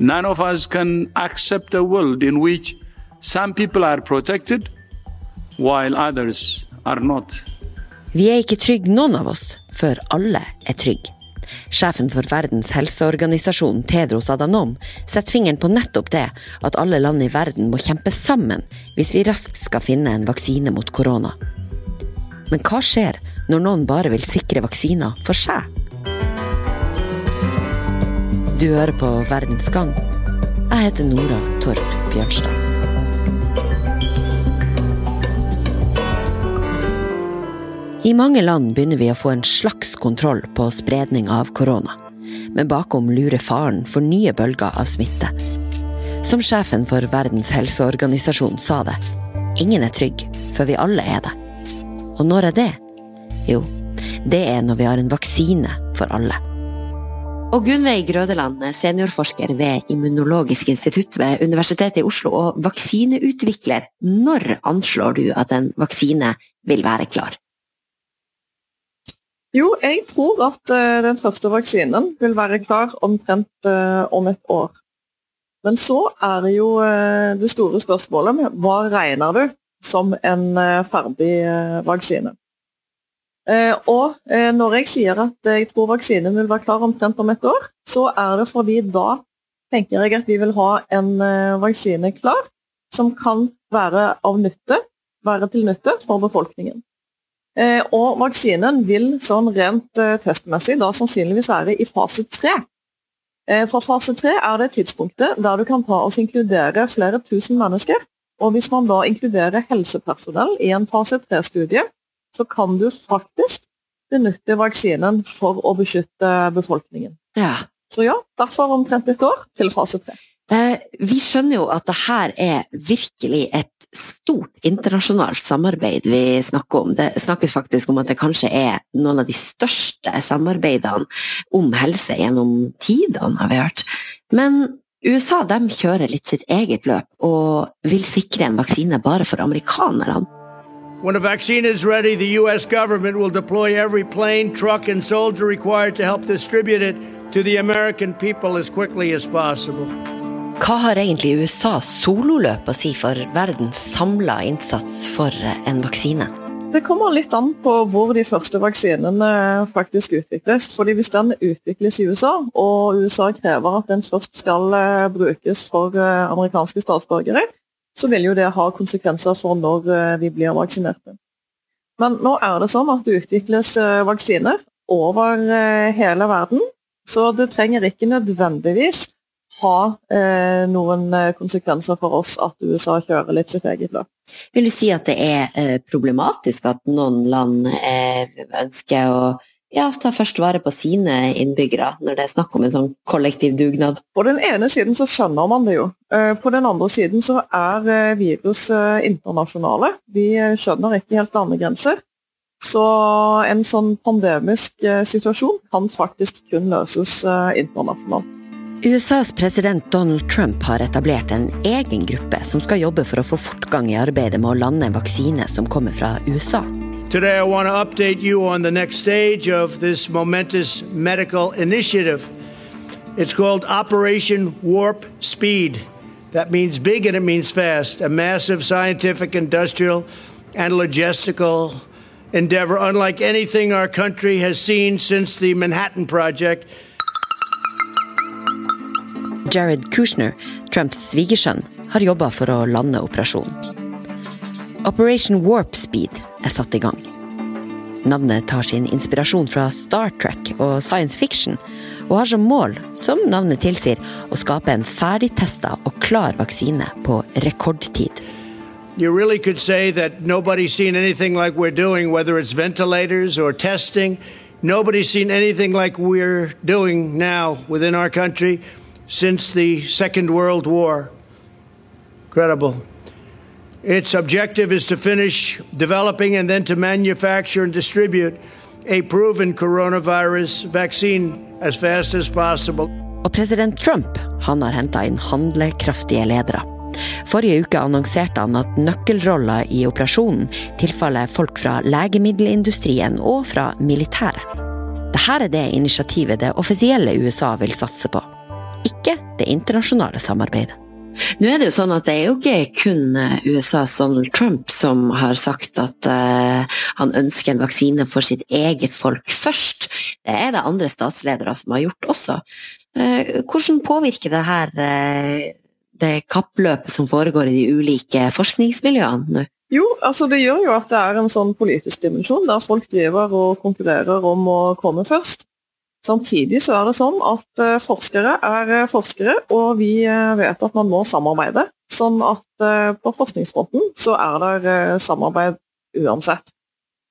None of us can accept a world in which some people are protected while others are not. Vi er ikke trygge, noen av oss, før alle er trygge. Sjefen for Verdens helseorganisasjon, Tedros Adhanom, setter fingeren på nettopp det, at alle land i verden må kjempe sammen hvis vi raskt skal finne en vaksine mot korona. Men hva skjer når noen bare vil sikre vaksiner for seg? Du hører på Verdens gang. Jeg heter Nora Torp Bjørnstad. I mange land begynner vi å få en slags kontroll på spredning av korona. Men bakom lurer faren for nye bølger av smitte. Som sjefen for Verdens helseorganisasjon sa det, ingen er trygg før vi alle er det. Og når er det? Jo, det er når vi har en vaksine for alle. Og Gunveig Grødeland, seniorforsker ved Immunologisk institutt ved Universitetet i Oslo og vaksineutvikler. Når anslår du at en vaksine vil være klar? Jo, jeg tror at uh, den første vaksinen vil være klar omtrent uh, om et år. Men så er det jo uh, det store spørsmålet med hva regner du som en ferdig vaksine? Og når jeg sier at jeg tror vaksinen vil være klar omtrent om et år, så er det fordi da tenker jeg at vi vil ha en vaksine klar som kan være av nytte, være til nytte for befolkningen. Eh, og vaksinen vil sånn rent eh, testmessig da sannsynligvis være i fase tre. Eh, for fase tre er det tidspunktet der du kan ta og inkludere flere tusen mennesker. Og hvis man da inkluderer helsepersonell i en fase tre-studie, så kan du faktisk benytte vaksinen for å beskytte befolkningen. Ja. Så ja, derfor omtrent et år til fase tre. Eh, vi skjønner jo at det her er virkelig et stort internasjonalt samarbeid vi snakker om. Det snakkes faktisk om at det kanskje er noen av de største samarbeidene om helse gjennom tidene, har vi hørt. Men USA kjører litt sitt eget løp og vil sikre en vaksine bare for amerikanerne. When a vaccine is ready, the US government will deploy every plane, truck, and soldier required to help distribute it to the American people as quickly as possible. Hva har egentlig USAs sololøp å si for verdens samla innsats for en vaksine? Det kommer litt an på hvor de første vaksinene faktisk utvikles. Fordi Hvis den utvikles i USA, og USA krever at den først skal eh, brukes for eh, amerikanske statsborgere, så vil jo det ha konsekvenser for når eh, vi blir vaksinerte. Men nå er det sånn at det utvikles vaksiner over hele verden, så det trenger ikke nødvendigvis ha eh, noen eh, konsekvenser for oss at USA kjører litt sitt eget løp. Vil du si at det er eh, problematisk at noen land eh, ønsker å ja, ta først vare på sine innbyggere, når det er snakk om en sånn kollektiv dugnad? På den ene siden så skjønner man det jo. Eh, på den andre siden så er eh, virus internasjonale. De skjønner ikke helt landegrenser. Så en sånn pandemisk situasjon kan faktisk kun løses internasjonalt. USAs president Donald Trump har etablert en egen gruppe som skal jobbe for å få fortgang i arbeidet med å lande en vaksine som kommer fra USA. Today I want to update you on the next stage of this momentous medical initiative. It's called Operation Warp Speed. That means big and it means fast. A massive scientific, industrial, and logistical endeavor unlike anything our country has seen since the Manhattan Project – Jared Kushner, Trumps svigersønn, har jobba for å lande operasjonen. Operation Warp Speed er satt i gang. Navnet tar sin inspirasjon fra Star Trek og science fiction, og har som mål, som navnet tilsier, å skape en ferdigtesta og klar vaksine på rekordtid. You really could say that nobody's seen anything like we're doing, whether it's ventilators or testing. Nobody's seen anything like we're doing now within our country since the Second World War. Incredible. Its objective is to finish developing and then to manufacture and distribute a proven coronavirus vaccine as fast as possible. Og president Trump han har henta inn handlekraftige ledere. Forrige uke annonserte han at nøkkelroller i operasjonen tilfaller folk fra legemiddelindustrien og fra militæret. Dette er det initiativet det offisielle USA vil satse på ikke det internasjonale samarbeidet. Nå er det jo sånn at det er jo ikke kun eh, USAs Donald Trump som har sagt at uh, han ønsker en vaksine for sitt eget folk først. Det er det andre statsledere som har gjort også. Uh, hvordan påvirker det her det kappløpet som foregår i de ulike forskningsmiljøene nå? Jo, altså det gjør jo at det er en sånn politisk dimensjon der folk driver og konkurrerer om å komme først. Samtidig så er det sånn at uh, forskere er uh, forskere, og vi uh, vet at man må samarbeide. Sånn at på forskningsfronten så er det samarbeid uansett,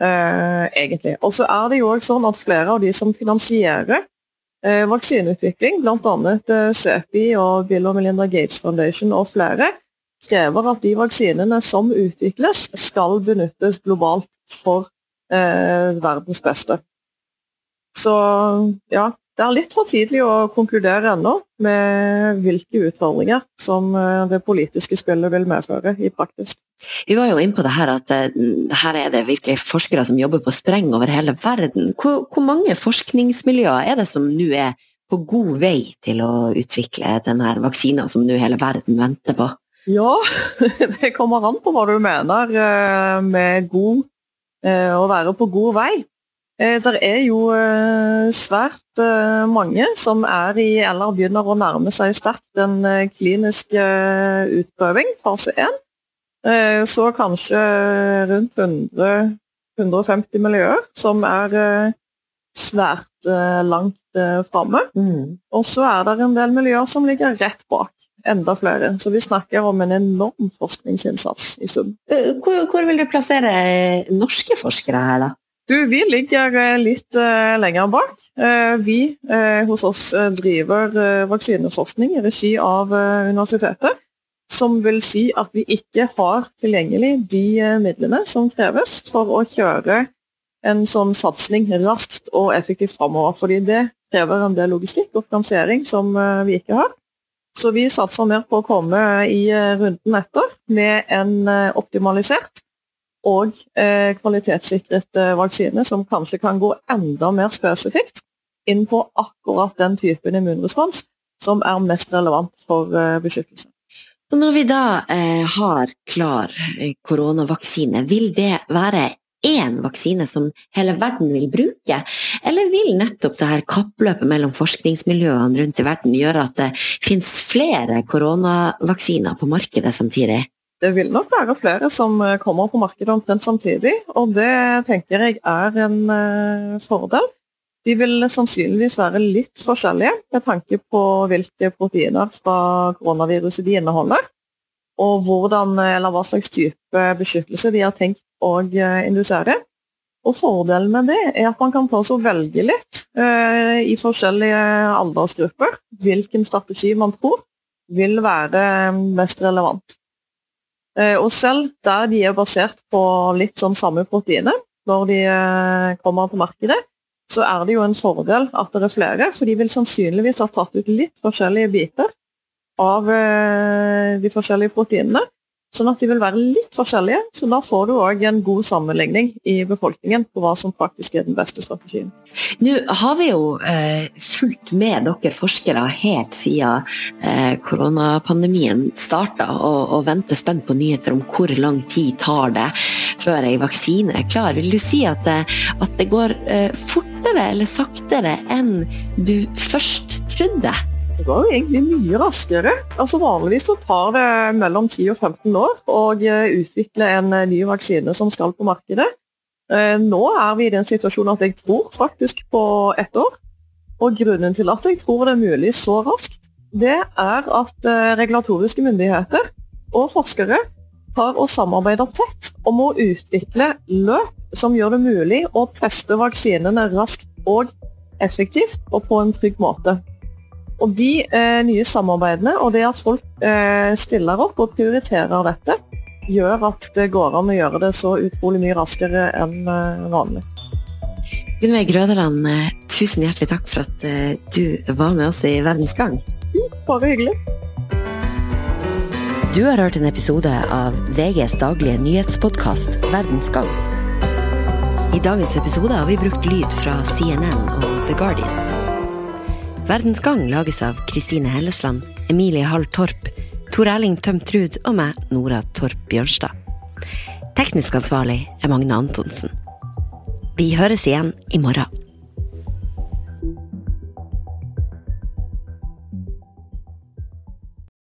egentlig. Og så er det jo også sånn at flere av de som finansierer vaksineutvikling, bl.a. CEPI og Bill og Melinda Gates Foundation og flere, krever at de vaksinene som utvikles, skal benyttes globalt for verdens beste. Så ja, det er litt for tidlig å konkludere ennå med hvilke utfordringer som eh, det politiske spillet vil medføre i praktisk. Vi var jo inne på det her at eh, her er det virkelig forskere som jobber på spreng over hele verden. Hvor, hvor mange forskningsmiljøer er det som nå er på god vei til å utvikle denne vaksina som nå hele verden venter på? Ja, det kommer an på hva du mener eh, med god, å være på god vei. Eh, det er jo eh, svært eh, mange som er i, eller begynner å nærme seg sterkt en klinisk utprøving, fase 1. Så kanskje rundt 100, 150 miljøer som er svært langt framme. Mm. Og så er det en del miljøer som ligger rett bak. Enda flere. Så vi snakker om en enorm forskningsinnsats i sum. Hvor, hvor vil du plassere norske forskere her, da? Du, vi ligger eh, litt uh, lenger bak. Uh, vi hos oss driver vaksineforskning i regi av universitetet. Som vil si at vi ikke har tilgjengelig de midlene som kreves for å kjøre en sånn satsing raskt og effektivt framover. Fordi det krever en del logistikk og finansiering som vi ikke har. Så vi satser mer på å komme i runden etter med en optimalisert og eh, kvalitetssikret eh, vaksine som kanskje kan gå enda mer spesifikt inn på akkurat den typen immunrespons som er mest relevant for eh, beskyttelse. Og når vi da eh, har klar eh, koronavaksine, vil det være én vaksine som hele verden vil bruke, eller vil nettopp det her kappløpet mellom forskningsmiljøene rundt i verden gjøre at det finnes flere koronavaksiner på markedet samtidig? Det vil nok være flere som eh, kommer på markedet omtrent samtidig, og det tenker jeg er en uh, fordel. De vil sannsynligvis være litt forskjellige med tanke på hvilke proteiner fra koronaviruset de inneholder, og hvordan, eller hva slags type beskyttelse de har tenkt å indusere. Og Fordelen med det er at man kan ta og velge litt eh, i forskjellige aldersgrupper hvilken strategi man tror vil være mest relevant. Eh, og selv der de er basert på litt sånn samme proteiner når de eh, kommer til markedet, så er det jo en fordel at det er flere, for de vil sannsynligvis ha tatt ut litt forskjellige biter av eh, de forskjellige proteinene. Sånn at de vil være litt forskjellige, så da får du òg en god sammenligning i befolkningen på hva som faktisk er den beste strategien. Nå har vi jo eh, fulgt med dere forskere helt siden eh, koronapandemien starta, og, og venter spent på nyheter om hvor lang tid tar det før ei vaksine er klar. Vil du si at det, at det går eh, fortere eller saktere enn du først trodde? Det går jo egentlig mye raskere. Altså Vanligvis så tar det mellom 10 og 15 år å eh, utvikle en eh, ny vaksine som skal på markedet. Eh, nå er vi i den situasjonen at jeg tror faktisk på ett år. Og grunnen til at jeg tror det er mulig så raskt, det er at regulatoriske myndigheter og forskere tar og samarbeider tett om å utvikle løp som gjør det mulig å teste vaksinene raskt og effektivt og på en trygg måte. Og de eh, nye samarbeidene og det at folk eh, stiller opp og prioriterer dette, gjør at det går an å gjøre det så utrolig mye raskere enn eh, vanlig. Gunnveig Grødeland, eh, tusen hjertelig takk for at eh, du var med oss i Verdens Gang. Bare hyggelig. Du har hørt en episode av VGs daglige nyhetspodkast Verdens Gang. I dagens episode har vi brukt lyd fra CNN og The Guardian. Verdens Gang lages av Kristine Hellesland Emilie Hall Torp, Tor Erling Tømtrud og meg, Nora Torp Bjørnstad. Teknisk ansvarlig er Magne Antonsen. Vi høres igjen i morgen.